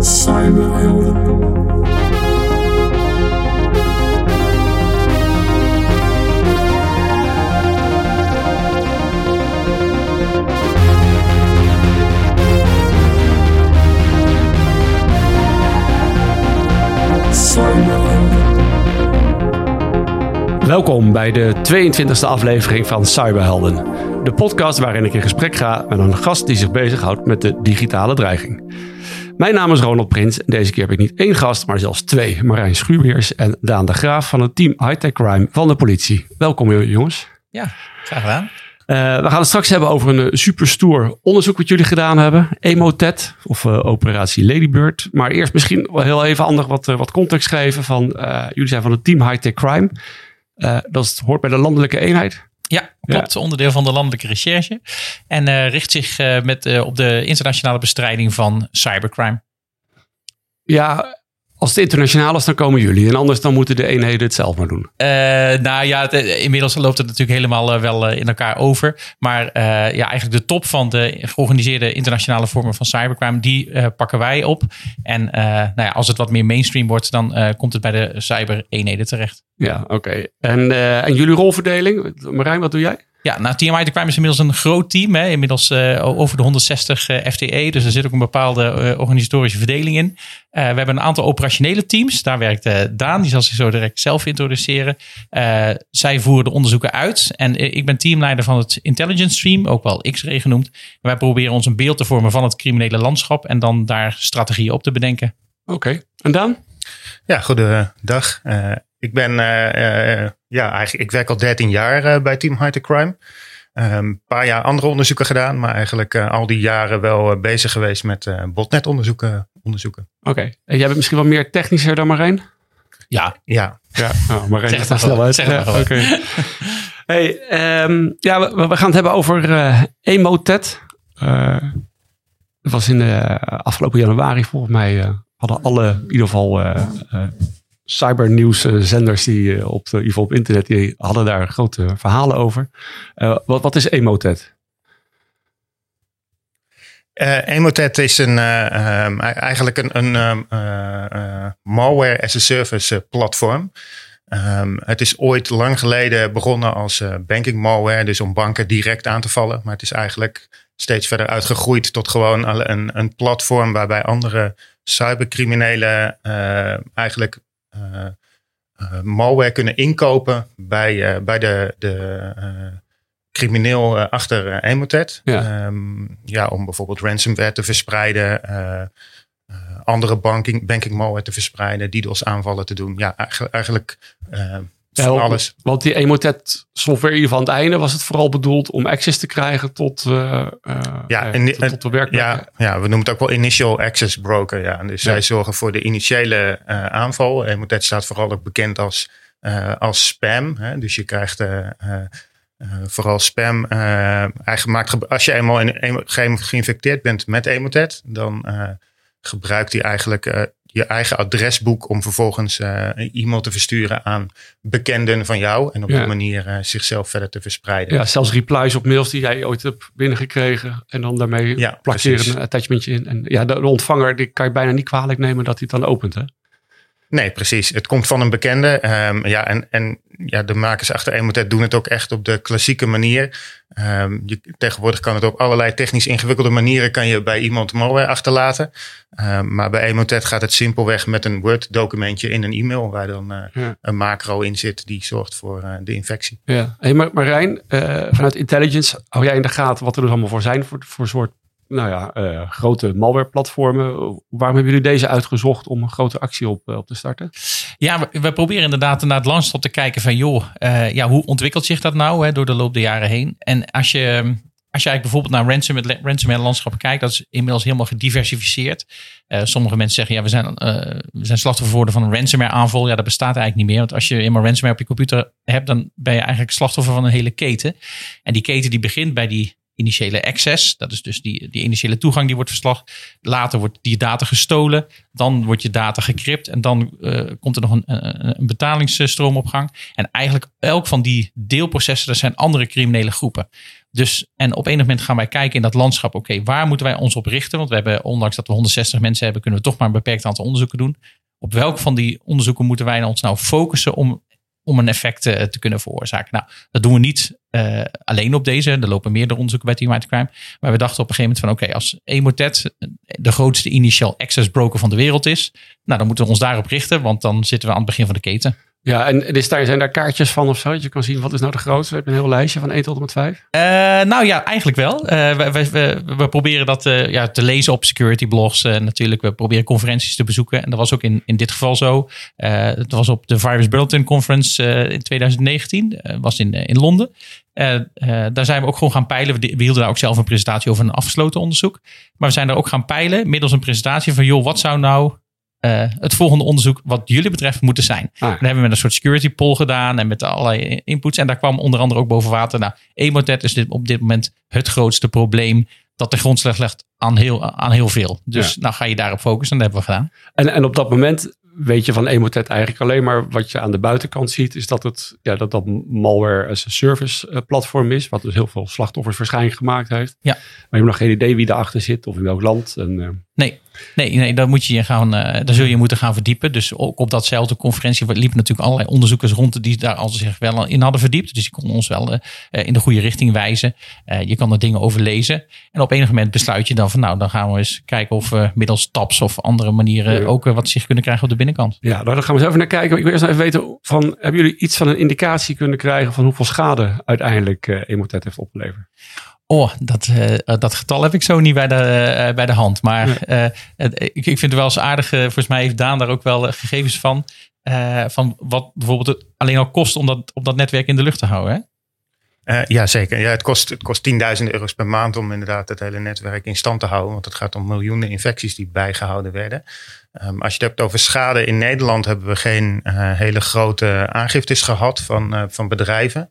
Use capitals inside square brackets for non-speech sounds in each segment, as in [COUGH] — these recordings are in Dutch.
Cyberhelden. Welkom bij de 22e aflevering van Cyberhelden. De podcast waarin ik in gesprek ga met een gast die zich bezighoudt met de digitale dreiging. Mijn naam is Ronald Prins en deze keer heb ik niet één gast, maar zelfs twee. Marijn Schuurbeers en Daan de Graaf van het team Hightech Crime van de politie. Welkom jongens. Ja, graag gedaan. Eh, we gaan het straks hebben over een eh, superstoer onderzoek wat jullie gedaan hebben. Emotet of eh, operatie Ladybird. Maar eerst misschien wel heel even handig wat, wat context geven van... jullie zijn van het team Hightech Crime. Dat hoort bij de landelijke eenheid. Ja, klopt. Onderdeel van de landelijke recherche. En eh, richt zich eh, met, eh, op de internationale bestrijding van cybercrime. Ja, als het internationaal is, dan komen jullie. En anders dan moeten de eenheden het zelf maar doen. Eh, nou ja, het, eh, inmiddels loopt het natuurlijk helemaal eh, wel in elkaar over. Maar ja, eigenlijk de top van de georganiseerde internationale vormen van cybercrime, die pakken wij op. En nou ja, als het wat meer mainstream wordt, dan komt het bij de cyber-eenheden terecht. Ja, oké. En, en jullie rolverdeling? Marijn, wat doe jij? Ja, nou, TMI The Crime is inmiddels een groot team. Hè? Inmiddels eh, over de 160 eh, FTE. Dus er zit ook een bepaalde eh, organisatorische verdeling in. Eh, we hebben een aantal operationele teams. Daar werkt eh, Daan. Die zal zich zo direct zelf introduceren. Eh, zij voeren de onderzoeken uit. En ik ben teamleider van het Intelligence Stream. Ook wel X-ray genoemd. Wij proberen ons een beeld te vormen van het criminele landschap. En dan daar strategieën op te bedenken. Oké. En Daan? Ja, goedendag. Eh ik ben, eh, eh, ja, eigenlijk, ik werk al 13 jaar eh, bij Team High Crime. Ehm, Een paar jaar andere onderzoeken gedaan, maar eigenlijk eh, al die jaren wel eh, bezig geweest met eh botnet-onderzoeken. Onderzoeken. Oké. En jij bent misschien wat meer technischer dan Marijn? Ja, Ja, Ja. Oh, Marijn Zeg het dat snel maar uit. gewoon. Zeg het Ja, maar Oké. Hey, ehm, ja, we, we gaan het hebben over eh Emotet. Eh, dat was in de afgelopen januari volgens mij. eh, hadden alle, in ieder geval, eh eh cybernieuwszenders die eh, op, de, in internet, die hadden daar grote verhalen over. Eh, wat, wat is Emotet? Eh, Emotet is een, eh, ehm, eigenlijk een, een ehm, eh, eh, malware as a service eh, platform. Ehm, het is ooit lang geleden begonnen als eh, banking malware, dus om banken direct aan te vallen. Maar het is eigenlijk steeds verder uitgegroeid tot gewoon een, een platform waarbij andere cybercriminelen eh, eigenlijk eh, eh, malware kunnen inkopen bij, eh, bij de, de eh, crimineel eh, achter eh, Emotet. Ja. Ehm, ja, om bijvoorbeeld ransomware te verspreiden, eh, eh, andere banking, banking malware te verspreiden, DDoS aanvallen te doen. Ja, eigenlijk, eigenlijk Ja, van alles. Want die Emotet software, geval aan het einde, was het vooral bedoeld om access te krijgen tot, eh, eh, Ja, eh, en tot, tot de werkplekken. Ja, ja, we noemen het ook wel initial access broker. Ja. Dus Ja. zij zorgen voor de initiële aanval. Emotet staat vooral ook bekend als, als spam. Hè? Dus je krijgt vooral spam. eigenlijk maakt, als je eenmaal in, een- ge- geïnfecteerd bent met Emotet, dan gebruikt hij eigenlijk je eigen adresboek om vervolgens eh, een e-mail te versturen aan bekenden van jou. En op Ja. die manier eh, zichzelf verder te verspreiden. Ja, zelfs replies op mails die jij ooit hebt binnengekregen. En dan daarmee Ja, plakt je een attachmentje in. En ja, de, de ontvanger, die kan je bijna niet kwalijk nemen dat hij het dan opent. Hè? Nee, precies. Het komt van een bekende. Ehm, ja, en, en ja, de makers achter Emotet doen het ook echt op de klassieke manier. Ehm, je, tegenwoordig kan het op allerlei technisch ingewikkelde manieren kan je bij iemand malware achterlaten. Ehm, maar bij Emotet gaat het simpelweg met een Word documentje in een e-mail waar dan eh, Ja. een macro in zit die zorgt voor eh, de infectie. Ja. Hey, Marijn, eh, vanuit Intelligence hou jij in de gaten wat er dus allemaal voor zijn voor, voor soort nou ja, eh, grote malware-platformen. Waarom hebben jullie deze uitgezocht om een grote actie op, eh, op te starten? Ja, we, proberen inderdaad naar het landschap te kijken van, joh, eh, ja, hoe ontwikkelt zich dat nou hè, door de loop der jaren heen? En als je, als je eigenlijk bijvoorbeeld naar ransomware landschap kijkt, dat is inmiddels helemaal gediversifieerd. Sommige mensen zeggen, ja, we zijn, we zijn slachtoffer geworden van een ransomware aanval. Ja, dat bestaat eigenlijk niet meer. Want als je eenmaal ransomware op je computer hebt, dan ben je eigenlijk slachtoffer van een hele keten. En die keten die begint bij die initiële access. Dat is dus die, die initiële toegang die wordt verslag. Later wordt die data gestolen. Dan wordt je data gecrypt. En dan uh, komt er nog een, een, een betalingsstroom op gang. En eigenlijk elk van die deelprocessen, dat zijn andere criminele groepen. Dus, en op enig moment gaan wij kijken in dat landschap, oké, waar moeten wij ons op richten? Want we hebben, ondanks dat we 160 mensen hebben, kunnen we toch maar een beperkt aantal onderzoeken doen. Op welk van die onderzoeken moeten wij ons nou focussen om, om een effect te, te kunnen veroorzaken? Nou, dat doen we niet uh, alleen op deze. Er lopen meerdere onderzoeken bij Team Crime. Maar we dachten op een gegeven moment van oké, als Emotet de grootste initial access broker van de wereld is, nou dan moeten we ons daarop richten, want dan zitten we aan het begin van de keten. Ja, en is daar, zijn daar kaartjes van of zo? Dat je kan zien wat is nou de grootste? Heb je een heel lijstje van 1 tot en met 5? Uh, nou ja, eigenlijk wel. Uh, we, we, we, proberen dat uh, ja, te lezen op security blogs. natuurlijk, we proberen conferenties te bezoeken. En dat was ook in, in dit geval zo. het was op de Virus Bulletin Conference in 2019. was in, in Londen. daar zijn we ook gewoon gaan peilen. We, we hielden daar ook zelf een presentatie over een afgesloten onderzoek. Maar we zijn daar ook gaan peilen middels een presentatie van... joh, wat zou nou uh, het volgende onderzoek wat jullie betreft moeten zijn. Ah. Dan hebben we met een soort security poll gedaan en met allerlei inputs. En daar kwam onder andere ook boven water. Nou, Emotet is dit, op dit moment het grootste probleem dat de grondslag legt aan heel, aan heel veel. Dus nou ga je daarop focussen en dat hebben we gedaan. En, en op dat moment weet je van Emotet eigenlijk alleen maar wat je aan de buitenkant ziet, is dat het ja, dat, dat malware as a service uh, platform is, wat dus heel veel slachtoffers waarschijnlijk gemaakt heeft. Ja. Maar je hebt nog geen idee wie erachter zit of in welk land. En, uh, nee, Nee, nee, daar moet je je gaan, uh, daar zul je moeten gaan verdiepen. Dus ook op datzelfde conferentie liepen natuurlijk allerlei onderzoekers rond die daar al zich wel in hadden verdiept. Dus die konden ons wel uh, in de goede richting wijzen. Je kan er dingen over lezen. En op enig moment besluit je dan van nou, dan gaan we eens kijken of we middels tabs of andere manieren ook wat zich kunnen krijgen op de binnenkant. Ja, nou, dan gaan we eens even naar kijken. Ik wil eerst even weten van, hebben jullie iets van een indicatie kunnen krijgen van hoeveel schade uiteindelijk uh, Emotet heeft opgeleverd? Oh, dat, uh, dat getal heb ik zo niet bij de, uh, bij de hand. Maar uh, ik, ik vind het wel eens aardig. volgens mij heeft Daan daar ook wel gegevens van. van wat bijvoorbeeld het alleen al kost om dat, om dat netwerk in de lucht te houden. Hè? Uh, ja, zeker. Ja, het kost, het kost 10.000 euro's per maand om inderdaad het hele netwerk in stand te houden. Want het gaat om miljoenen infecties die bijgehouden werden. Um, als je het hebt over schade in Nederland, hebben we geen uh, hele grote aangiftes gehad van, uh, van bedrijven.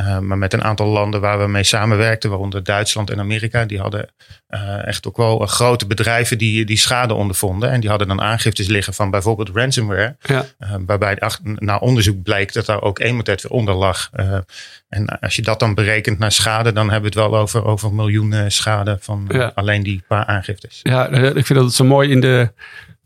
Uh, maar met een aantal landen waar we mee samenwerkten, waaronder Duitsland en Amerika, die hadden uh, echt ook wel grote bedrijven die, die schade ondervonden. En die hadden dan aangiftes liggen van bijvoorbeeld ransomware. Ja. Uh, waarbij na onderzoek bleek dat daar ook Emotet weer onder lag. en als je dat dan berekent naar schade, dan hebben we het wel over, over miljoenen schade van ja. alleen die paar aangiftes. Ja, ik vind dat het zo mooi in de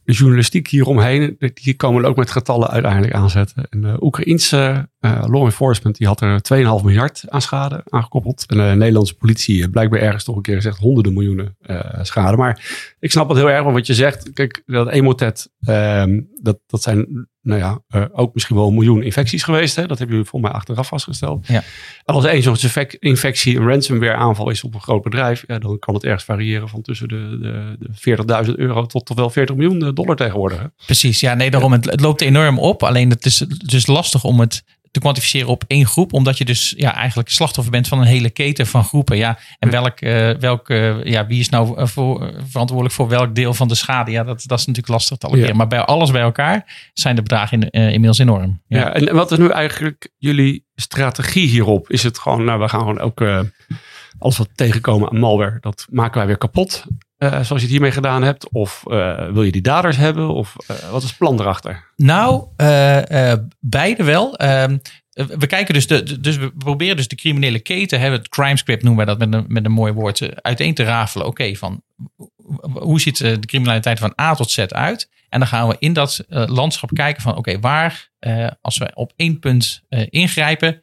de journalistiek hieromheen, die komen ook met getallen uiteindelijk aanzetten. En de Oekraïense uh, law enforcement die had er 2,5 miljard aan schade aangekoppeld. En de Nederlandse politie blijkbaar ergens toch een keer gezegd honderden miljoenen schade. Maar ik snap het heel erg wat je zegt. Kijk, dat Emotet, uh, dat, dat zijn nou ja, uh, ook misschien wel een miljoen infecties geweest. Hè? Dat hebben jullie volgens mij achteraf vastgesteld. Ja. En als één zo'n infectie een ransomware aanval is op een groot bedrijf, ja, dan kan het ergens variëren van tussen de, de, de 40.000 euro tot, tot wel 40 miljoen dollar tegenwoordig. Hè? Precies, ja, nee, daarom. Het, het loopt enorm op. Alleen het is dus lastig om het te kwantificeren op één groep, omdat je dus ja, eigenlijk slachtoffer bent van een hele keten van groepen. Ja, en welk, uh, welk, uh, ja, wie is nou voor, verantwoordelijk voor welk deel van de schade? Ja, dat, dat is natuurlijk lastig te allokeren. Ja. Maar bij alles bij elkaar zijn de bedragen in, inmiddels enorm. Ja. ja. en wat is nu eigenlijk jullie strategie hierop? Is het gewoon, nou, we gaan gewoon ook alles wat tegenkomen aan malware, dat maken wij weer kapot. Uh, zoals je het hiermee gedaan hebt? Of uh, wil je die daders hebben? Of uh, wat is het plan erachter? Nou, beide wel. Ehm, we kijken dus, de, dus we proberen dus de criminele keten, het crime script noemen wij dat met een, met een mooi woord, uiteen te rafelen. Oké, van hoe ziet de criminaliteit van A tot Z uit? En dan gaan we in dat landschap kijken van oké, waar, als we op één punt ingrijpen,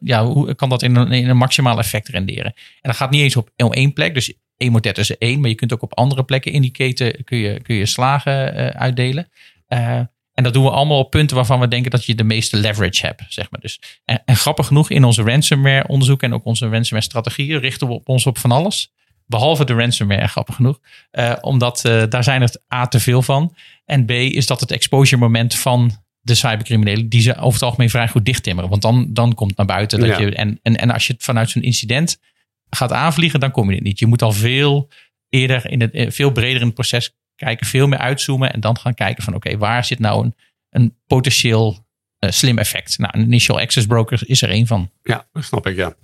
ja, hoe kan dat in een, in een maximaal effect renderen? En dat gaat niet eens op één plek. Dus Emotet is één, maar je kunt ook op andere plekken in die keten kun je, kun je slagen uh, uitdelen. Uh, en dat doen we allemaal op punten waarvan we denken dat je de meeste leverage hebt. Zeg maar. dus, en, en grappig genoeg, in onze ransomware onderzoek en ook onze ransomware strategieën richten we ons op van alles. Behalve de ransomware, grappig genoeg. Uh, omdat daar zijn er A te veel van. En B is dat het exposure moment van de cybercriminelen, die ze over het algemeen vrij goed dichttimmeren. Want dan, dan komt naar buiten dat ja. je. En, en, en als je het vanuit zo'n incident gaat aanvliegen, dan kom je het niet. Je moet al veel eerder, in het, veel breder in het proces kijken, veel meer uitzoomen en dan gaan kijken van oké, waar zit nou een, een potentieel slim effect. Nou, een initial access broker is er één van. Ja, dat snap ik, ja.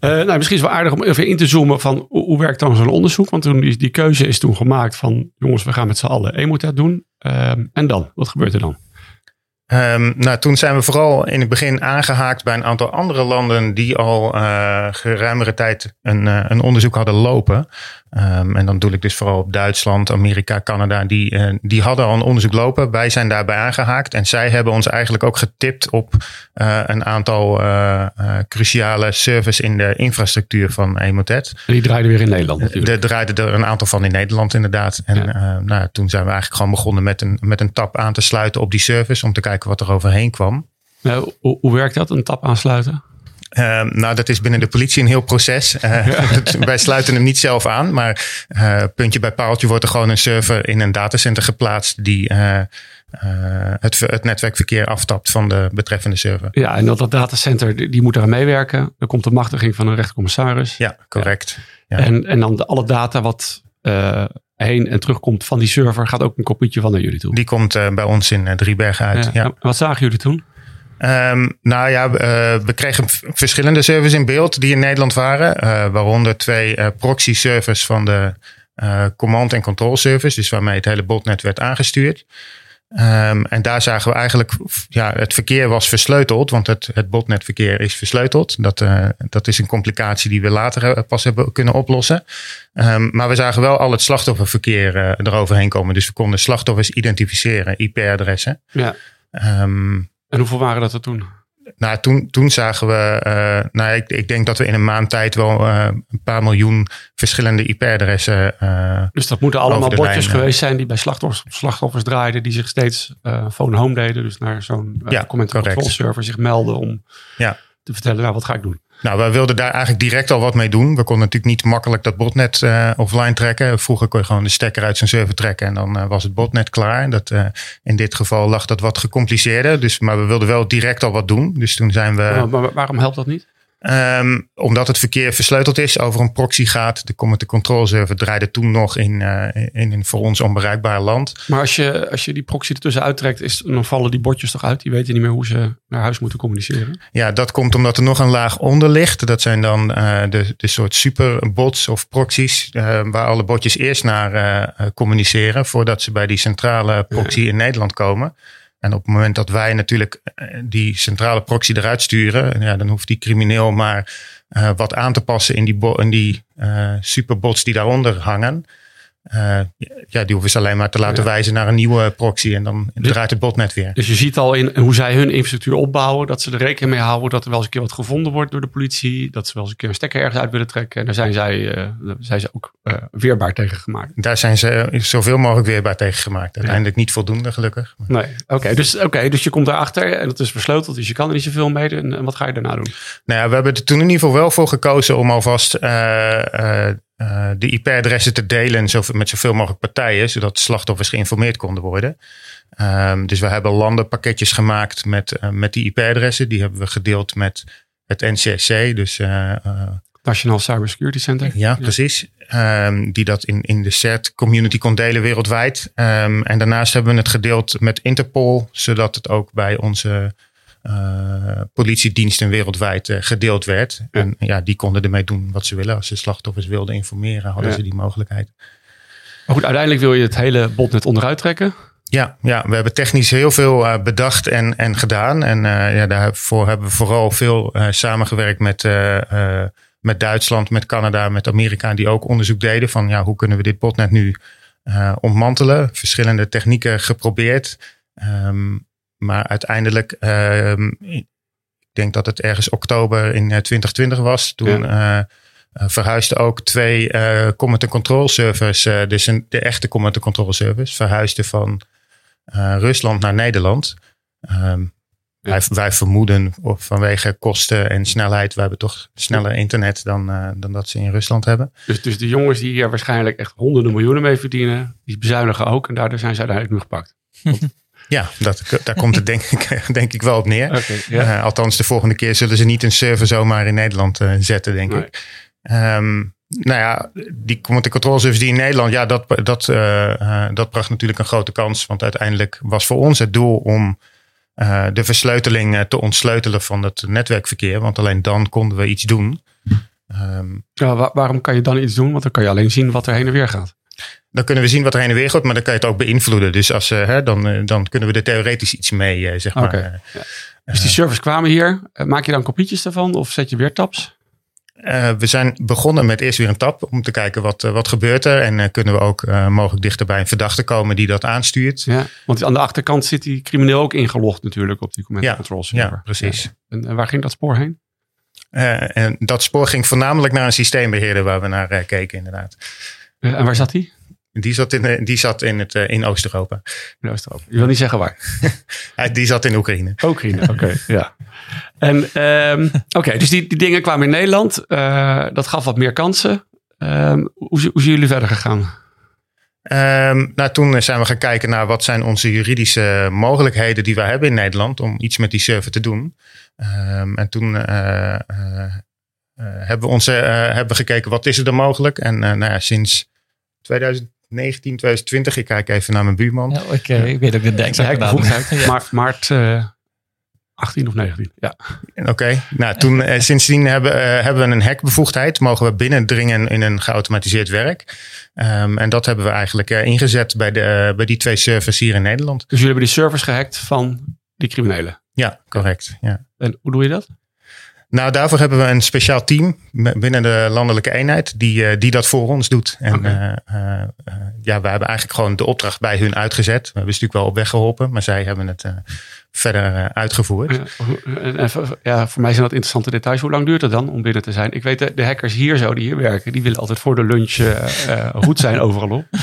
nou, misschien is het wel aardig om even in te zoomen van hoe, werkt dan zo'n onderzoek? Want toen die, die keuze is toen gemaakt van jongens, we gaan met z'n allen Emotet doen. Ehm, en dan? Wat gebeurt er dan? Um, nou, toen zijn we vooral in het begin aangehaakt bij een aantal andere landen die al uh, geruimere tijd een, uh, een onderzoek hadden lopen. Um, en dan doe ik dus vooral op Duitsland, Amerika, Canada. Die, uh, die hadden al een onderzoek lopen. Wij zijn daarbij aangehaakt. En zij hebben ons eigenlijk ook getipt op een aantal cruciale servers in de infrastructuur van Emotet. En die draaiden weer in Nederland natuurlijk. Er draaiden er een aantal van in Nederland inderdaad. En ja. nou, toen zijn we eigenlijk gewoon begonnen met een, met een tap aan te sluiten op die servers. Om te kijken wat er overheen kwam. Hoe, hoe werkt dat, een tap aansluiten? Uh, nou, dat is binnen de politie een heel proces. Uh, [LAUGHS] wij sluiten hem niet zelf aan, maar uh, puntje bij paaltje wordt er gewoon een server in een datacenter geplaatst die het, het, netwerkverkeer aftapt van de betreffende server. Ja, en dat, dat datacenter die, die moet eraan meewerken. Er komt de machtiging van een rechtercommissaris. Ja, correct. Ja. En, en dan de, alle data wat heen en terugkomt van die server, gaat ook een kopietje van naar jullie toe. Die komt bij ons in Driebergen uit. Ja. Wat zagen jullie toen? Um, nou ja, uh, we kregen verschillende servers in beeld die in Nederland waren. Uh, waaronder twee uh, proxy servers van de command- en control service. Dus waarmee het hele botnet werd aangestuurd. Um, en daar zagen we eigenlijk, ja, het verkeer was versleuteld. Want het, het botnetverkeer is versleuteld. Dat, dat is een complicatie die we later pas hebben kunnen oplossen. Um, maar we zagen wel al het slachtofferverkeer eroverheen komen. Dus we konden slachtoffers identificeren, IP-adressen. Ja. En hoeveel waren dat er toen? Nou, toen, toen zagen we, uh, nou, ik, ik denk dat we in een maand tijd wel uh, een paar miljoen verschillende IP-adressen. Uh, dus dat moeten allemaal bordjes geweest zijn die bij slachtoffers, slachtoffers draaiden, die zich steeds phone home deden. Dus naar zo'n ja, comment control server zich melden om ja. te vertellen, nou, wat ga ik doen? Nou, wij wilden daar eigenlijk direct al wat mee doen. We konden natuurlijk niet makkelijk dat botnet uh, offline trekken. Vroeger kon je gewoon de stekker uit zijn server trekken en dan uh, was het botnet klaar. Dat, uh, in dit geval lag dat wat gecompliceerder. Dus, maar we wilden wel direct al wat doen. Dus toen zijn we. Maar, maar waarom helpt dat niet? Um, omdat het verkeer versleuteld is, over een proxy gaat. De command control server draaide toen nog in, uh, in een voor ons onbereikbaar land. Maar als je, als je die proxy ertussen uittrekt, is, dan vallen die botjes toch uit? Die weten niet meer hoe ze naar huis moeten communiceren. Ja, dat komt omdat er nog een laag onder ligt. Dat zijn dan uh, de, de soort superbots of proxies, uh, waar alle botjes eerst naar communiceren voordat ze bij die centrale proxy ja. in Nederland komen. En op het moment dat wij natuurlijk eh, die centrale proxy eruit sturen, ja, dan hoeft die crimineel maar uh, wat aan te passen in die, in die uh, superbots die daaronder hangen. Uh, ja, die hoeven ze alleen maar te laten ja. wijzen naar een nieuwe proxy en dan dus, draait het botnet weer. Dus je ziet al in hoe zij hun infrastructuur opbouwen, dat ze er rekening mee houden dat er wel eens een keer wat gevonden wordt door de politie, dat ze wel eens een keer een stekker ergens uit willen trekken. En daar zijn zij, uh, zijn ze ook uh, weerbaar tegen gemaakt. Daar zijn ze zoveel mogelijk weerbaar tegen gemaakt. Uiteindelijk ja. niet voldoende, gelukkig. Nee, oké. Okay, dus, okay, dus je komt erachter en het is versleuteld, dus je kan er niet zoveel mee. En, en wat ga je daarna doen? Nou ja, we hebben er toen in ieder geval wel voor gekozen om alvast uh, de IP-adressen te delen met zoveel mogelijk partijen, zodat slachtoffers geïnformeerd konden worden. Um, dus we hebben landenpakketjes gemaakt met, uh, met die IP-adressen. Die hebben we gedeeld met het NCSC, dus uh, National Cybersecurity Center. Ja, precies. Um, die dat in, in de CERT community kon delen wereldwijd. Um, en daarnaast hebben we het gedeeld met Interpol, zodat het ook bij onze politiediensten wereldwijd uh, gedeeld werd. Ja. En ja, die konden ermee doen wat ze willen. Als ze slachtoffers wilden informeren, hadden ja. ze die mogelijkheid. Maar goed, uiteindelijk wil je het hele botnet onderuit trekken. Ja, ja, we hebben technisch heel veel uh, bedacht en, en gedaan. En ja, daarvoor hebben we vooral veel samengewerkt met, met Duitsland, met Canada, met Amerika, die ook onderzoek deden van ja, hoe kunnen we dit botnet nu ontmantelen. Verschillende technieken geprobeerd. Um, maar uiteindelijk, uh, ik denk dat het ergens oktober in 2020 was. Toen ja. uh, verhuisden ook twee command and control servers, dus een, de echte command and control servers, verhuisden van Rusland naar Nederland. Um, ja. wij, wij, vermoeden of vanwege kosten en snelheid, we hebben toch sneller internet dan, dan dat ze in Rusland hebben. Dus, dus de jongens die hier waarschijnlijk echt honderden miljoenen mee verdienen, die bezuinigen ook en daardoor zijn ze uiteindelijk nu gepakt. [LAUGHS] Ja, dat, daar komt het denk ik, [LAUGHS] denk ik wel op neer. Okay, uh, althans, de volgende keer zullen ze niet een server zomaar in Nederland uh, zetten, denk nee. ik. Um, nou ja, die command control service die in Nederland, ja, dat, dat, uh, dat bracht natuurlijk een grote kans. Want uiteindelijk was voor ons het doel om eh, de versleuteling eh, te ontsleutelen van het netwerkverkeer. Want alleen dan konden we iets doen. Ehm, Ja, wa- waarom kan je dan iets doen? Want dan kan je alleen zien wat er heen en weer gaat. Dan kunnen we zien wat er heen en weer gaat, maar dan kan je het ook beïnvloeden. Dus als, eh, hè, dan, eh, dan kunnen we er theoretisch iets mee, eh, zeg maar. Dus die servers kwamen hier. Maak je dan kopietjes daarvan of zet je weer tabs? We zijn begonnen met eerst weer een tab om te kijken wat, wat gebeurt er. En eh, kunnen we ook mogelijk dichter bij een verdachte komen die dat aanstuurt. Ja, want aan de achterkant zit die crimineel ook ingelogd natuurlijk op die command Ja, control server. ja, precies. En, en waar ging dat spoor heen? En dat spoor ging voornamelijk naar een systeembeheerder waar we naar keken inderdaad. En waar zat die? Die zat in, eh, die zat in, het, eh, in Oost-Europa. In Oost-Europa. Je wil niet zeggen waar. [LAUGHS] Hij- die zat in Oekraïne. Oekraïne, oké. ja. En ehm, oké, dus die, die dingen kwamen in Nederland. Eh, dat gaf wat meer kansen. Ehm, hoe, hoe zijn jullie verder gegaan? Ehm, nou, toen zijn we gaan kijken naar wat zijn onze juridische mogelijkheden die we hebben in Nederland om iets met die server te doen. En toen hebben, we onze, hebben we gekeken wat is er dan mogelijk. En nou ja, sinds 2019, 2020, ik kijk even naar mijn buurman. Ja, ik, eh, ik weet ook de exacte datum. hekbevoegdheid. Maar, maart eh, 18 of 19. Ja. Oké, nou toen eh, sindsdien hebben, eh, hebben we een hekbevoegdheid. Mogen we binnendringen in een geautomatiseerd werk. Ehm, en dat hebben we eigenlijk eh, ingezet bij, de, eh, bij die twee servers hier in Nederland. Dus jullie hebben die servers gehackt van die criminelen. Ja, correct. Ja. En hoe doe je dat? Nou, daarvoor hebben we een speciaal team binnen de landelijke eenheid die, eh, die dat voor ons doet. En eh, eh, ja, we hebben eigenlijk gewoon de opdracht bij hun uitgezet. We hebben ze natuurlijk wel op weg geholpen, maar zij hebben het verder uitgevoerd. Ja, en, voor- ja, voor mij zijn dat interessante details. Hoe lang duurt het dan om binnen te zijn? Ik weet, de, de hackers hier zo, die hier werken, die willen altijd voor de lunch goed zijn overal op. [LAUGHS]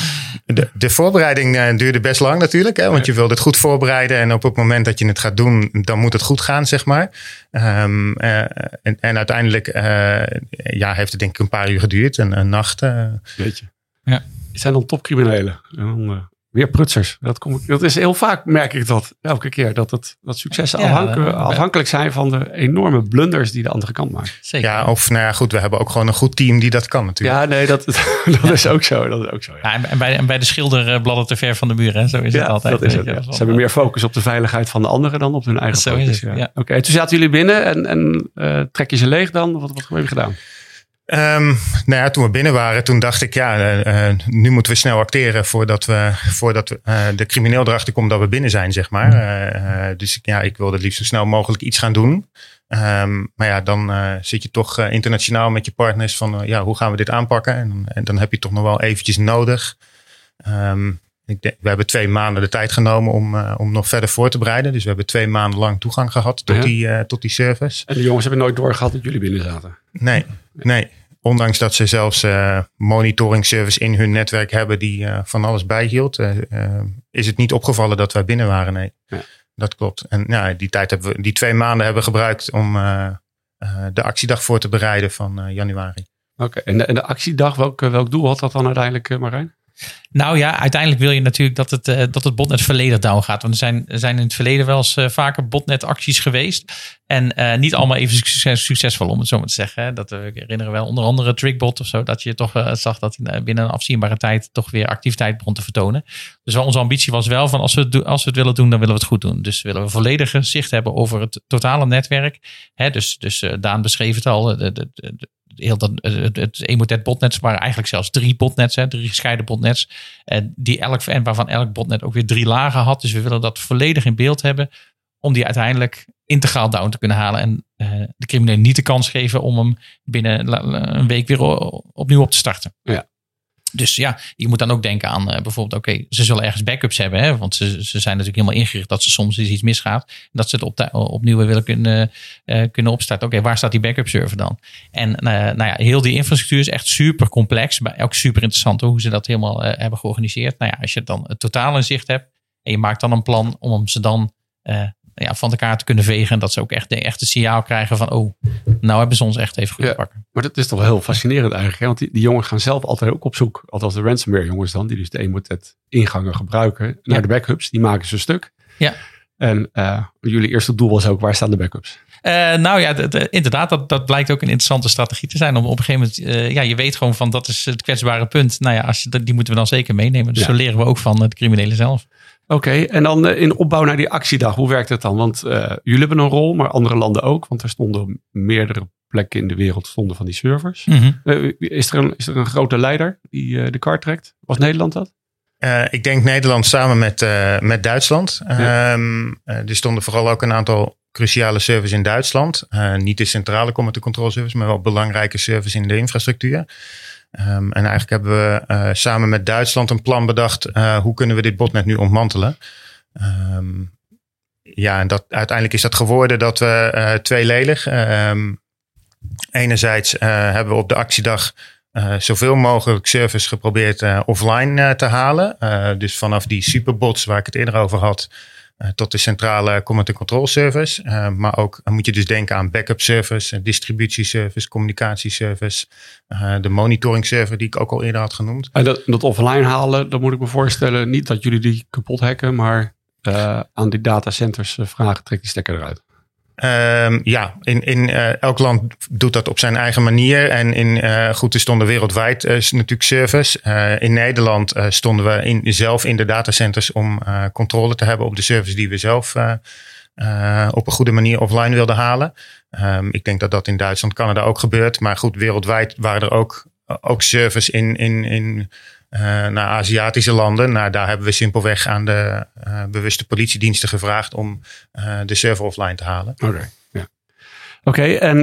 De, de voorbereiding eh, duurde best lang natuurlijk, hè, want je wilt het goed voorbereiden. En op het moment dat je het gaat doen, dan moet het goed gaan, zeg maar. Ehm, eh, en, en uiteindelijk eh, ja, heeft het denk ik een paar uur geduurd, een, een nacht. eh. Weet je. Ja. Het zijn dan topcriminelen. En dan weer prutsers. Dat, kom ik, dat is heel vaak, merk ik dat, elke keer. Dat, het, dat successen Ja, afhank- afhankelijk zijn van de enorme blunders die de andere kant maken. Zeker. ja, of nou ja, goed, we hebben ook gewoon een goed team die dat kan natuurlijk. Ja, nee, dat, [LAUGHS] dat is ook zo. Dat is ook zo ja. Ja, en, bij, en bij de schilder bladder te ver van de muur. Hè? Zo is het Ja, altijd. dat is het. Ze hebben meer focus op de veiligheid van de anderen dan op hun eigen Zo focus. is het, ja. Oké, toen zaten jullie binnen en, en eh, trek je ze leeg dan? Wat, wat heb je gedaan? Ehm, nou ja, toen we binnen waren, toen dacht ik, ja, eh, eh, nu moeten we snel acteren voordat, we, voordat we, eh, de crimineel erachter komt dat we binnen zijn, zeg maar. Eh, dus ik- ja, ik wilde het liefst zo snel mogelijk iets gaan doen. Ehm, maar ja, dan zit je toch internationaal met je partners van, ja, hoe gaan we dit aanpakken? En, dan- en dan heb je toch nog wel eventjes nodig. Ehm, ik denk, we hebben twee maanden de tijd genomen om, eh, om nog verder voor te bereiden. Dus we hebben twee maanden lang toegang gehad tot, Ja. die, eh, tot die service. En de jongens hebben nooit doorgehad dat jullie binnen zaten. Nee, nee. Ondanks dat ze zelfs eh monitoring service in hun netwerk hebben die van alles bijhield, is het niet opgevallen dat wij binnen waren. Nee, Ja. dat klopt. En ja, die tijd hebben we, die twee maanden hebben we gebruikt om de actiedag voor te bereiden van januari. Oké, en, de, en de actiedag, welk, welk doel had dat dan uiteindelijk, Marijn? Nou ja, uiteindelijk wil je natuurlijk dat het, eh, dat het botnet volledig down gaat. Want er zijn, er zijn in het verleden wel eens eh, vaker botnet acties geweest. En eh, niet allemaal even succes, succesvol, om het zo maar te zeggen. Dat, we herinneren wel onder andere Trickbot of zo. Dat je toch zag dat binnen een afzienbare tijd toch weer activiteit begon te vertonen. Dus onze ambitie was wel van als we, het, als we het willen doen, dan willen we het goed doen. Dus willen we volledige zicht hebben over het totale netwerk. Hè, dus, dus Daan beschreef het al. De, de, de- heel dat, het, het Emotet botnets waren eigenlijk zelfs drie botnets, hè, drie gescheiden botnets. En, die elk, en waarvan elk botnet ook weer drie lagen had. Dus we willen dat volledig in beeld hebben. Om die uiteindelijk integraal down te kunnen halen. En eh, de criminelen niet de kans geven om hem binnen een week weer opnieuw op te starten. Ja. Dus ja, je moet dan ook denken aan eh, bijvoorbeeld, oké, ze zullen ergens backups hebben. Hè, want ze, ze zijn natuurlijk helemaal ingericht dat ze soms eens iets misgaat. Dat ze het op, opnieuw weer willen kunnen, eh, kunnen opstarten. Oké, waar staat die backup server dan? En eh, nou ja, heel die infrastructuur is echt super complex. Maar ook super interessant hoe ze dat helemaal eh, hebben georganiseerd. Nou ja, als je dan het totaal in zicht hebt. En je maakt dan een plan om ze dan eh, ja, van elkaar te kunnen vegen. En dat ze ook echt de echte signaal krijgen van, oh, nou hebben ze ons echt even goed Ja. pakken. Maar dat is toch wel heel fascinerend eigenlijk. Hè? Want die, die jongens gaan zelf altijd ook op zoek. Althans de ransomware jongens dan. Die dus de Emotet ingangen gebruiken. Naar Ja. de backups. Die maken ze stuk. Ja. En eh, jullie eerste doel was ook, waar staan de backups? nou ja, inderdaad, dat, dat blijkt ook een interessante strategie te zijn. Om op een gegeven moment, ja, je weet gewoon van dat is het kwetsbare punt. Nou ja, als je, die moeten we dan zeker meenemen. Dus zo leren we ook van de criminelen zelf. Oké, en dan in opbouw naar die actiedag, hoe werkt het dan? Want jullie hebben een rol, maar andere landen ook. Want er stonden meerdere plekken in de wereld stonden van die servers. Mhm. is, er een, is er een grote leider die de kaart trekt? Was Nederland dat? Uh, ik denk Nederland samen met, uh, met Duitsland. Ja. Um, er stonden vooral ook een aantal cruciale servers in Duitsland. niet de centrale command control service, maar wel belangrijke servers in de infrastructuur. Um, en eigenlijk hebben we samen met Duitsland een plan bedacht. hoe kunnen we dit botnet nu ontmantelen? Um, ja, en dat, uiteindelijk is dat geworden dat we tweeledig. enerzijds hebben we op de actiedag uh, zoveel mogelijk servers geprobeerd uh, offline uh, te halen. dus vanaf die superbots waar ik het eerder over had, tot de centrale command and control service. maar ook moet je dus denken aan backup service, distributieservice, communicatieservice, de monitoring server die ik ook al eerder had genoemd. En dat, dat offline halen, dan moet ik me voorstellen, niet dat jullie die kapot hacken, maar aan die datacenters vragen, trek die stekker eruit. Um, ja, in, in uh, elk land doet dat op zijn eigen manier. En in, uh, goed, er stonden wereldwijd uh, natuurlijk servers. in Nederland stonden we in, zelf in de datacenters om controle te hebben op de servers die we zelf op een goede manier offline wilden halen. Um, ik denk dat dat in Duitsland, Canada ook gebeurt. Maar goed, wereldwijd waren er ook, ook servers in, in, in naar Aziatische landen. Nou, daar hebben we simpelweg aan de uh, bewuste politiediensten gevraagd om uh, de server offline te halen. Oké. Oké, en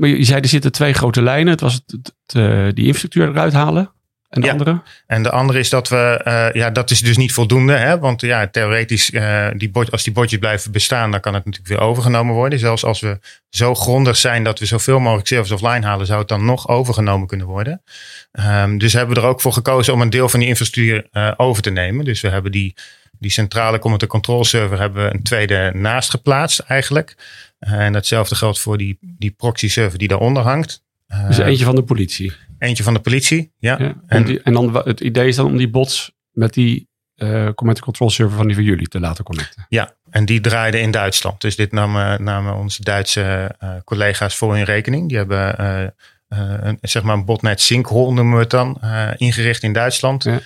je zei er zitten twee grote lijnen. Het was het, die infrastructuur eruit halen. En de andere? En de andere is dat we, uh, ja, dat is dus niet voldoende. Hè? Want ja, theoretisch, uh, die bord, als die bordjes blijven bestaan, dan kan het natuurlijk weer overgenomen worden. Zelfs als we zo grondig zijn dat we zoveel mogelijk servers offline halen, zou het dan nog overgenomen kunnen worden. Um, dus hebben we er ook voor gekozen om een deel van die infrastructuur uh, over te nemen. Dus we hebben die, die centrale command control server hebben we een tweede naast geplaatst eigenlijk. en datzelfde geldt voor die, die proxy server die daaronder hangt. Dus eentje van de politie. Eentje van de politie, ja. ja en, die, en dan het idee is dan om die bots met die uh, command control server van die van jullie te laten connecten. Ja, en die draaiden in Duitsland. Dus dit namen, namen onze Duitse uh, collega's voor hun rekening. Die hebben uh, een, zeg maar een botnet sinkhole noemen we het dan, ingericht in Duitsland. Ja.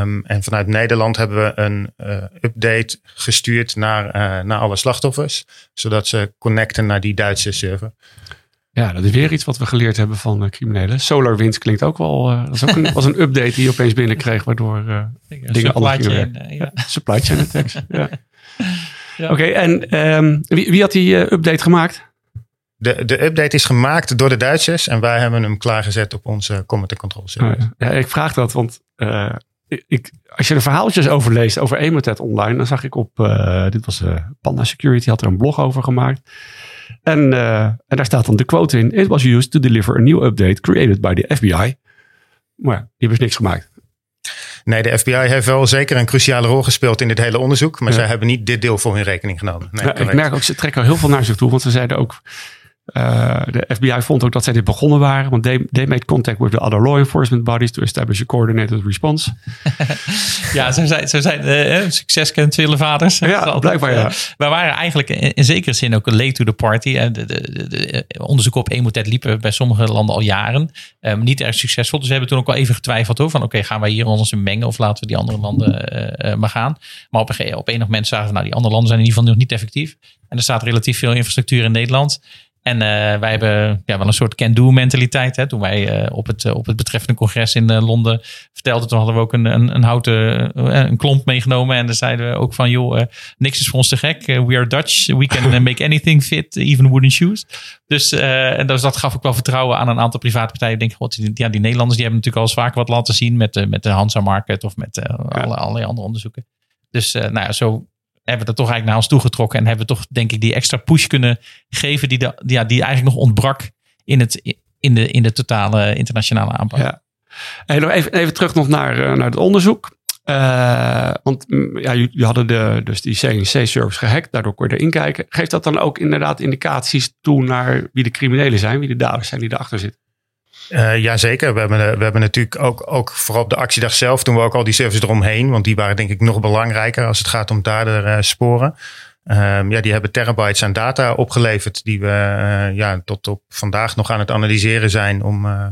Um, en vanuit Nederland hebben we een update gestuurd naar, naar alle slachtoffers. Zodat ze connecten naar die Duitse server. Ja, dat is weer iets wat we geleerd hebben van uh, criminelen. SolarWinds klinkt ook wel. Uh, dat is ook een, [LAUGHS] was een update die je opeens binnenkreeg, waardoor uh, dingen anders gingen. Ja. Supply chain attacks. [LAUGHS] ja. ja. Oké, en um, wie, wie, had die update gemaakt? De, de update is gemaakt door de Duitsers en wij hebben hem klaargezet op onze command and control service. Oh, ja. ik vraag dat, want ik, als je de verhaaltjes over leest over Emotet online, dan zag ik op, dit was Panda Security, had er een blog over gemaakt. En, uh, en daar staat dan de quote in. It was used to deliver a new update created by the FBI. Maar ja, die hebben dus niks gemaakt. Nee, de FBI heeft wel zeker een cruciale rol gespeeld in dit hele onderzoek. Maar zij hebben niet dit deel voor hun rekening genomen. Nee, ja, ik merk ook, ze trekken heel veel naar zich toe. Want ze zeiden ook, uh, de FBI vond ook dat zij dit begonnen waren, want they, they made contact with the other law enforcement bodies to establish a coordinated response. [LAUGHS] ja, zo zijn, zo zijn uh, succes kent vele vaders. Ja, blijkbaar ja. Uh, wij waren eigenlijk in, in, zekere zin ook een late to the party. En de, de, de, onderzoeken op Emotet liepen bij sommige landen al jaren. Um, niet erg succesvol. Dus we hebben toen ook wel even getwijfeld hoor, van oké, okay, gaan wij hier ons in mengen of laten we die andere landen maar gaan. Maar op een, op enig moment zagen we, nou die andere landen zijn in ieder geval nog niet effectief. En er staat relatief veel infrastructuur in Nederland. En uh, wij hebben ja, wel een soort can-do mentaliteit. Hè? Toen wij uh, op, het, uh, op het betreffende congres in Londen vertelden, toen hadden we ook een, een, een houten een klomp meegenomen. En dan zeiden we ook van, joh, niks is voor ons te gek. we are Dutch. We can make anything fit, even wooden shoes. Dus, en dus dat gaf ook wel vertrouwen aan een aantal private partijen. Ik denk, god, die, ja, die Nederlanders die hebben natuurlijk al eens vaker wat laten zien met, de met de Hansa Market of met alle, allerlei andere onderzoeken. Dus nou ja, zo hebben we dat toch eigenlijk naar ons toegetrokken. En hebben we toch, denk ik, die extra push kunnen geven die, de, ja, die eigenlijk nog ontbrak in, het, in, de, in de totale internationale aanpak. Ja. Even, even terug nog naar, eh, naar het onderzoek. Uh, want mm, ja, jullie hadden de, dus die CNC-servers gehackt, daardoor kon je erin kijken. Geeft dat dan ook inderdaad indicaties toe naar wie de criminelen zijn, wie de daders zijn die erachter zitten? Uh, jazeker, we hebben, we hebben natuurlijk ook, ook vooral op de actiedag zelf doen we ook al die services eromheen. Want die waren denk ik nog belangrijker als het gaat om dader uh, sporen. Ehm, ja, die hebben terabytes aan data opgeleverd die we eh, ja, tot op vandaag nog aan het analyseren zijn om eh, eh,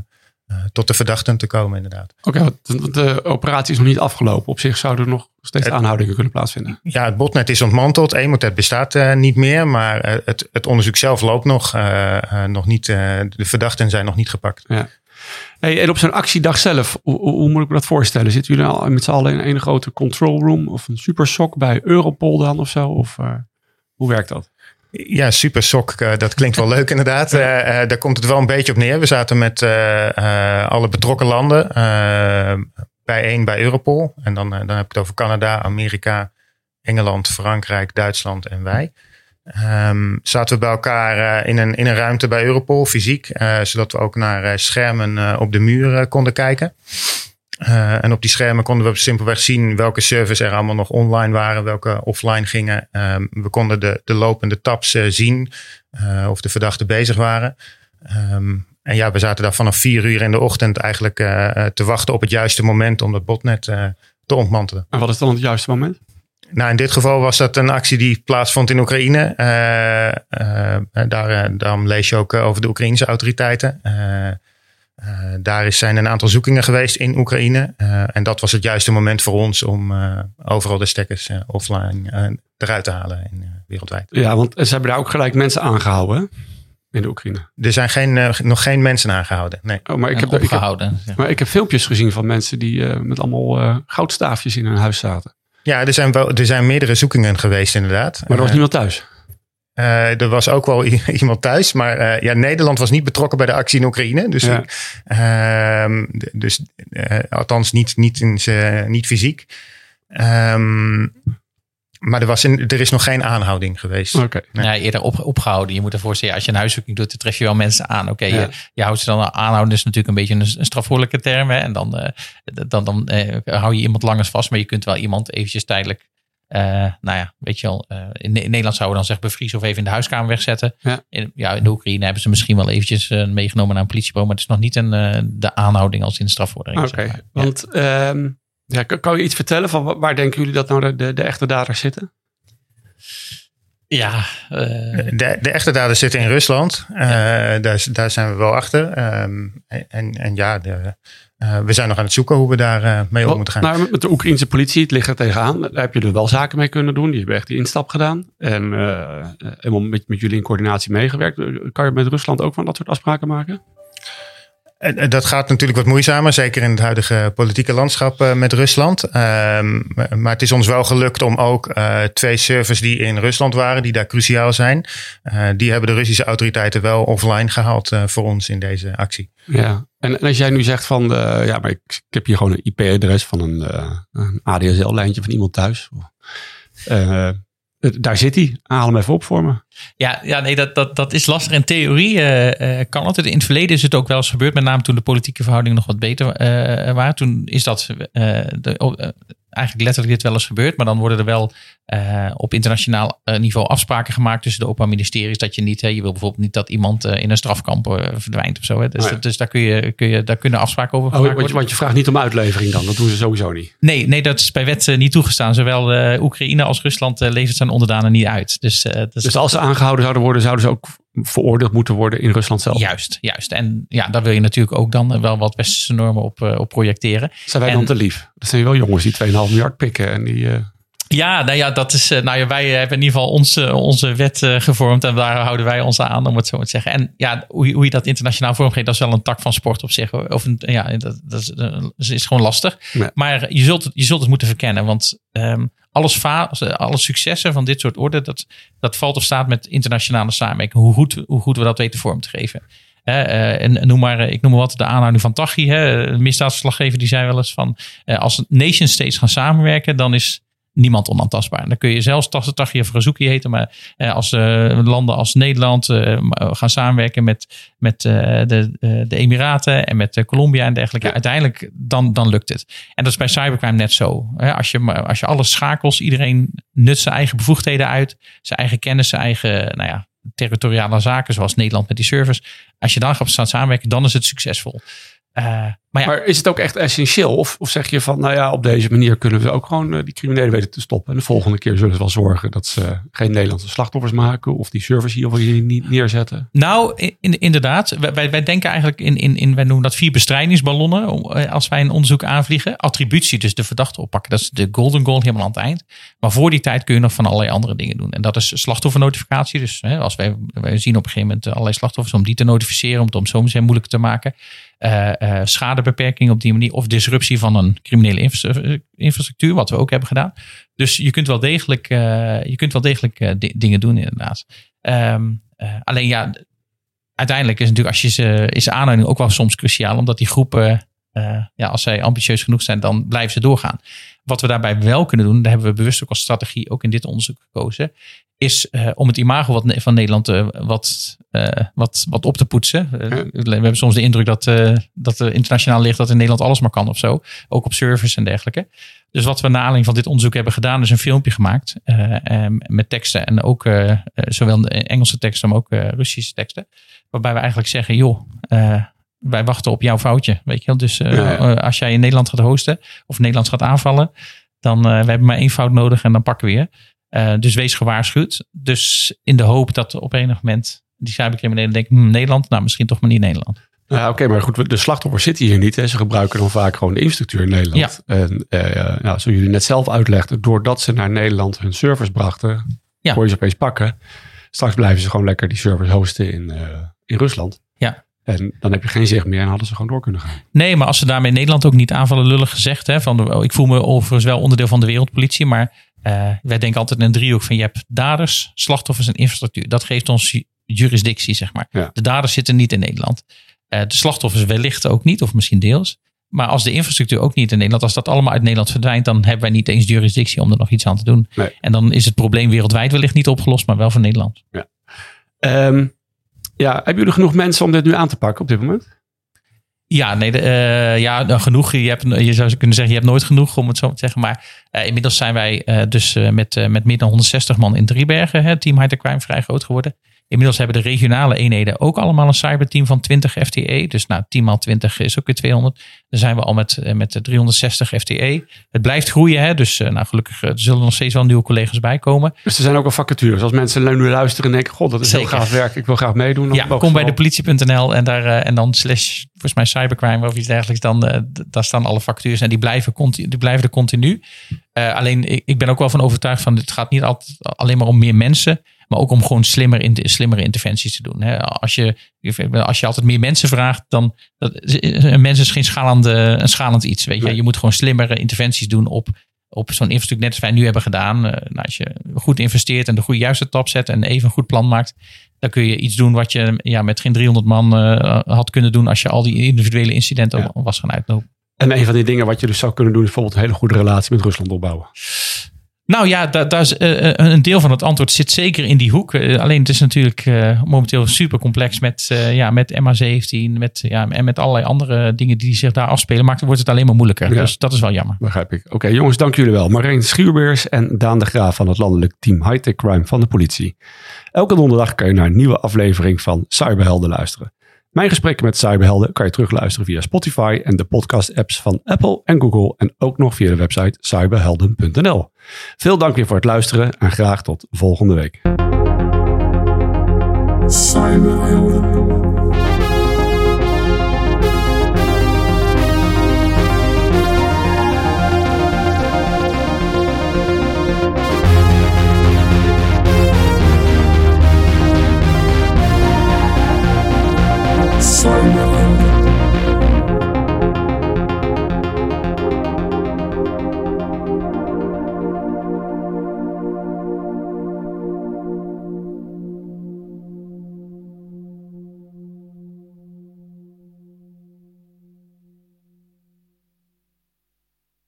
tot de verdachten te komen inderdaad. Oké, want de operatie is nog niet afgelopen. Op zich zouden er nog steeds Het- aanhoudingen kunnen plaatsvinden. Ja, het botnet is ontmanteld. Emotet bestaat eh, niet meer, maar eh, het, het onderzoek zelf loopt nog. eh, eh, nog niet, eh, de verdachten zijn nog niet gepakt. Hey, en op zo'n actiedag zelf, hoe, hoe- moet ik me dat voorstellen? Zitten jullie al met z'n allen in een grote control room of een supersok bij Europol dan of zo? Of eh, hoe werkt dat? Ja, super sok. eh, dat klinkt wel leuk inderdaad. Eh, eh, daar komt het wel een beetje op neer. We zaten met alle betrokken landen bijeen bij Europol. En dan, dan heb ik het over Canada, Amerika, Engeland, Frankrijk, Duitsland en wij. Ehm, zaten we bij elkaar in, een, in een ruimte bij Europol, fysiek. zodat we ook naar schermen op de muur eh, konden kijken. Eh, en op die schermen konden we simpelweg zien welke servers er allemaal nog online waren, welke offline gingen. Ehm, we konden de, de lopende tabs eh, zien eh, of de verdachten bezig waren. Ehm, en ja, we zaten daar vanaf vier uur in de ochtend eigenlijk te wachten op het juiste moment om dat botnet te ontmantelen. En wat is dan het juiste moment? Nou, in dit geval was dat een actie die plaatsvond in Oekraïne. Daar, daarom lees je ook over de Oekraïnse autoriteiten. Eh, daar is, zijn een aantal zoekingen geweest in Oekraïne. Eh, en dat was het juiste moment voor ons om eh, overal de stekkers offline eruit te halen in, eh, wereldwijd. Ja, want ze hebben daar ook gelijk mensen aangehouden hè? in de Oekraïne. Er zijn geen, nog geen mensen aangehouden. Nee. Oh, maar ik heb, ik, heb, opgehouden. maar ik heb filmpjes gezien van mensen die eh, met allemaal goudstaafjes in hun huis zaten. Ja, er zijn, wel, er zijn meerdere zoekingen geweest inderdaad. Maar er was niemand thuis. Eh, er was ook wel [LAUGHS] iemand thuis, maar eh, ja, Nederland was niet betrokken bij de actie in Oekraïne. Dus, Ja. ehm, dus eh, althans niet, niet, in niet fysiek. Ehm, maar er, was in, er is nog geen aanhouding geweest. Oké. Nee. Ja, eerder op, opgehouden. Je moet ervoor zeggen, als je een huiszoeking doet, dan tref je wel mensen aan. Oké, Ja. je, je houdt ze dan aanhouden, is natuurlijk een beetje een, een term. Hè? En dan, eh, dan, dan eh, hou je iemand langers vast, maar je kunt wel iemand eventjes tijdelijk, eh, nou ja, weet je wel, eh, in, in Nederland zouden we dan zeggen bevriezen of even in de huiskamer wegzetten. Ja. In, ja, in de Oekraïne hebben ze misschien wel eventjes eh, meegenomen naar een politiebureau, maar het is nog niet een, eh, de aanhouding als in de strafvordering. Oké, zeg maar. Ja. want ehm, ja, kan, kan je iets vertellen van wa- waar denken jullie dat nou de, de, de echte daders zitten? Ja, eh, De, de echte daders zitten in Rusland. Eh, daar, daar zijn we wel achter. Ehm, en, en ja, de, eh, we zijn nog aan het zoeken hoe we daar eh, mee om moeten gaan. Nou, met- de Oekraïnse politie, het ligt er tegenaan. Daar heb je er wel zaken mee kunnen doen. Die hebben echt die instap gedaan. En eh, helemaal met, met jullie in coördinatie meegewerkt. Kan je met Rusland ook van dat soort afspraken maken? En, dat gaat natuurlijk wat moeizamer, zeker in het huidige politieke landschap eh, met Rusland. Ehm, maar het is ons wel gelukt om ook eh, twee servers die in Rusland waren, die daar cruciaal zijn, eh, die hebben de Russische autoriteiten wel offline gehaald eh, voor ons in deze actie. Ja. En, als jij nu zegt van, ja, maar ik, ik heb hier gewoon een IP-adres van een, een ADSL-lijntje van iemand thuis. Eh, daar zit hij. Haal hem even op voor me. Ja, ja nee, dat, dat, dat is lastig. In theorie eh, eh, kan het. In het verleden is het ook wel eens gebeurd, met name toen de politieke verhoudingen nog wat beter eh, waren. Toen is dat eh, de, eh, eigenlijk letterlijk dit wel eens gebeurd. Maar dan worden er wel eh, op internationaal eh, niveau afspraken gemaakt tussen de openbaar ministeries. Dat je niet, hè, je wil bijvoorbeeld niet dat iemand eh, in een strafkamp verdwijnt of zo. Hè. Dus, Oh ja. dus daar, kun je, kun je, daar kunnen afspraken over Oh, gemaakt want, je, worden. want je vraagt niet om uitlevering dan. Dat doen ze sowieso niet. Nee, nee, dat is bij wet niet toegestaan. Zowel Oekraïne als Rusland levert zijn onderdanen niet uit. Dus Dus als ze aangehouden zouden worden, zouden ze ook veroordeeld moeten worden in Rusland zelf. Juist, juist. En ja, daar wil je natuurlijk ook dan wel wat westerse normen op, eh, op projecteren. Zijn wij En- dan te lief? Dat zijn wel jongens die 2,5 miljard pikken. En die, eh, Ja, nou ja, dat is. eh, Nou ja, wij hebben in ieder geval onze, onze wet eh, gevormd en daar houden wij ons aan, om het zo maar te zeggen. En ja, hoe, je- hoe je dat internationaal vormgeeft, dat is wel een tak van sport op zich. hoor. Of een, ja, dat, dat, is, dat is gewoon lastig. Ja. Maar je zult, het, je zult het moeten verkennen, want ehm, alles alle successen van dit soort orde, dat, dat valt of staat met internationale samenwerking. Hoe goed, hoe goed we dat weten vorm te geven. Eh, en noem maar, eh, ik noem maar wat, de aanhouding van een misdaadverslaggever, die zei wel eens van, eh, als nation states gaan samenwerken, dan is niemand onaantastbaar. Dan kun je zelfs Taghi of Razouki heten, maar eh, als eh, landen als Nederland eh, gaan samenwerken met, met eh, de, eh, de Emiraten en met eh, Colombia en dergelijke, Ja. uiteindelijk dan, dan lukt het. En dat is bij cybercrime net zo. Als, je, als je alle schakels, iedereen nut zijn eigen bevoegdheden uit, zijn eigen kennis, zijn eigen nou ja, territoriale zaken, zoals Nederland met die servers. Als je dan gaat staan samenwerken, dan is het succesvol. Uh, maar, ja. maar is het ook echt essentieel? Of, of zeg je van, nou ja, op deze manier kunnen we ook gewoon uh, die criminelen weten te stoppen. En de volgende keer zullen ze wel zorgen dat ze geen Nederlandse slachtoffers maken. Of die service hier niet neerzetten. Nou, in, inderdaad. Wij, wij denken eigenlijk in, in, in, wij noemen dat vier bestrijdingsballonnen. Als wij een onderzoek aanvliegen. Attributie, dus de verdachte oppakken. Dat is de golden goal helemaal aan het eind. Maar voor die tijd kun je nog van allerlei andere dingen doen. En dat is slachtoffernotificatie. Dus hè, als wij, wij zien op een gegeven moment allerlei slachtoffers om die te notificeren. Om het om soms moeilijker te maken. Uh, schadebeperking op die manier of disruptie van een criminele infrastructuur, wat we ook hebben gedaan. Dus je kunt wel degelijk, je kunt wel degelijk dingen doen, inderdaad. Um, alleen ja, uiteindelijk is natuurlijk als je ze, is de aanhouding ook wel soms cruciaal, omdat die groepen, ja, als zij ambitieus genoeg zijn, dan blijven ze doorgaan. Wat we daarbij wel kunnen doen, daar hebben we bewust ook als strategie ook in dit onderzoek gekozen, is uh, om het imago wat, van Nederland uh, wat, uh, wat, wat op te poetsen. We hebben soms de indruk dat, dat er internationaal ligt dat in Nederland alles maar kan of zo. Ook op service en dergelijke. Dus wat we na aanleiding van dit onderzoek hebben gedaan, is een filmpje gemaakt met teksten. En ook zowel Engelse teksten, maar ook Russische teksten. Waarbij we eigenlijk zeggen, joh, wij wachten op jouw foutje. Weet je wel? Dus ja. als jij in Nederland gaat hosten of Nederland gaat aanvallen, dan we hebben maar één fout nodig en dan pakken we je. Dus wees gewaarschuwd. Dus in de hoop dat op enig moment die cybercriminelen denken, hm, Nederland, nou misschien toch maar niet Nederland. Ja, oké, maar goed, de slachtoffers zitten hier niet. Hè. Ze gebruiken dan vaak gewoon de infrastructuur in Nederland. Ja. En uh, nou, zoals jullie net zelf uitlegden, doordat ze naar Nederland hun servers brachten, ja. kon je ze opeens pakken. Straks blijven ze gewoon lekker die servers hosten in, uh, in Rusland. Ja. En dan heb je geen zicht meer en hadden ze gewoon door kunnen gaan. Nee, maar als ze daarmee Nederland ook niet aanvallen, lullig gezegd. Hè, van de, ik voel me overigens wel onderdeel van de wereldpolitie, maar uh, wij denken altijd in een driehoek van je hebt daders, slachtoffers en infrastructuur. Dat geeft ons jurisdictie, zeg maar. Ja. De daders zitten niet in Nederland. Uh, de slachtoffers wellicht ook niet, of misschien deels. Maar als de infrastructuur ook niet in Nederland, als dat allemaal uit Nederland verdwijnt, dan hebben wij niet eens jurisdictie om er nog iets aan te doen. Nee. En dan is het probleem wereldwijd wellicht niet opgelost, maar wel voor Nederland. Ja. Um, ja, hebben jullie genoeg mensen om dit nu aan te pakken op dit moment? Ja, nee, de, uh, ja, nou, genoeg. Je, hebt, je zou kunnen zeggen, je hebt nooit genoeg om het zo te zeggen. Maar uh, inmiddels zijn wij uh, dus met, met meer dan 160 man in Driebergen, hè, Team High Crime, vrij groot geworden. Inmiddels hebben de regionale eenheden ook allemaal een cyberteam van 20 FTE. Dus nou, 10 maal 20 is ook weer 200. Dan zijn we al met, met 360 FTE. Het blijft groeien, hè? dus nou, gelukkig er zullen nog steeds wel nieuwe collega's bij komen. Dus er zijn ook al vacatures. Als mensen nu luisteren en denken, god, dat is Zeker. heel gaaf werk. Ik wil graag meedoen. Ja, kom bij de politie.nl en, daar, en dan slash, volgens mij cybercrime of iets dergelijks. Dan, daar staan alle vacatures en die blijven, continu, die blijven er continu. Uh, alleen, ik, ik ben ook wel van overtuigd van, het gaat niet altijd alleen maar om meer mensen. Maar ook om gewoon slimmer in, slimmere interventies te doen. Als, je, als je altijd meer mensen vraagt, dan dat, een mens is geen schalende, een schalend iets. Weet je? je moet gewoon slimmere interventies doen op, op zo'n infrastructuur net als wij nu hebben gedaan. Nou, als je goed investeert en de goede juiste stap zet en even een goed plan maakt, dan kun je iets doen wat je ja, met geen 300 man uh, had kunnen doen als je al die individuele incidenten ja. was gaan uitlopen. En een van die dingen wat je dus zou kunnen doen is bijvoorbeeld een hele goede relatie met Rusland opbouwen. Nou ja, daar, daar is, uh, een deel van het antwoord zit zeker in die hoek. Uh, alleen het is natuurlijk uh, momenteel super complex met, ja, met MH17 met, ja, en met allerlei andere dingen die zich daar afspelen. Maakt wordt het alleen maar moeilijker. Ja. Dus dat is wel jammer. Begrijp ik. Oké jongens, dank jullie wel. Marijn Schuurbeers en Daan de Graaf van het landelijk team Hightech Crime van de politie. Elke donderdag kan je naar een nieuwe aflevering van Cyberhelden luisteren. Mijn gesprekken met cyberhelden kan je terugluisteren via Spotify en de podcast-apps van Apple en Google en ook nog via de website cyberhelden.nl. Veel dank weer voor het luisteren en graag tot volgende week. Cyberhelden. soul.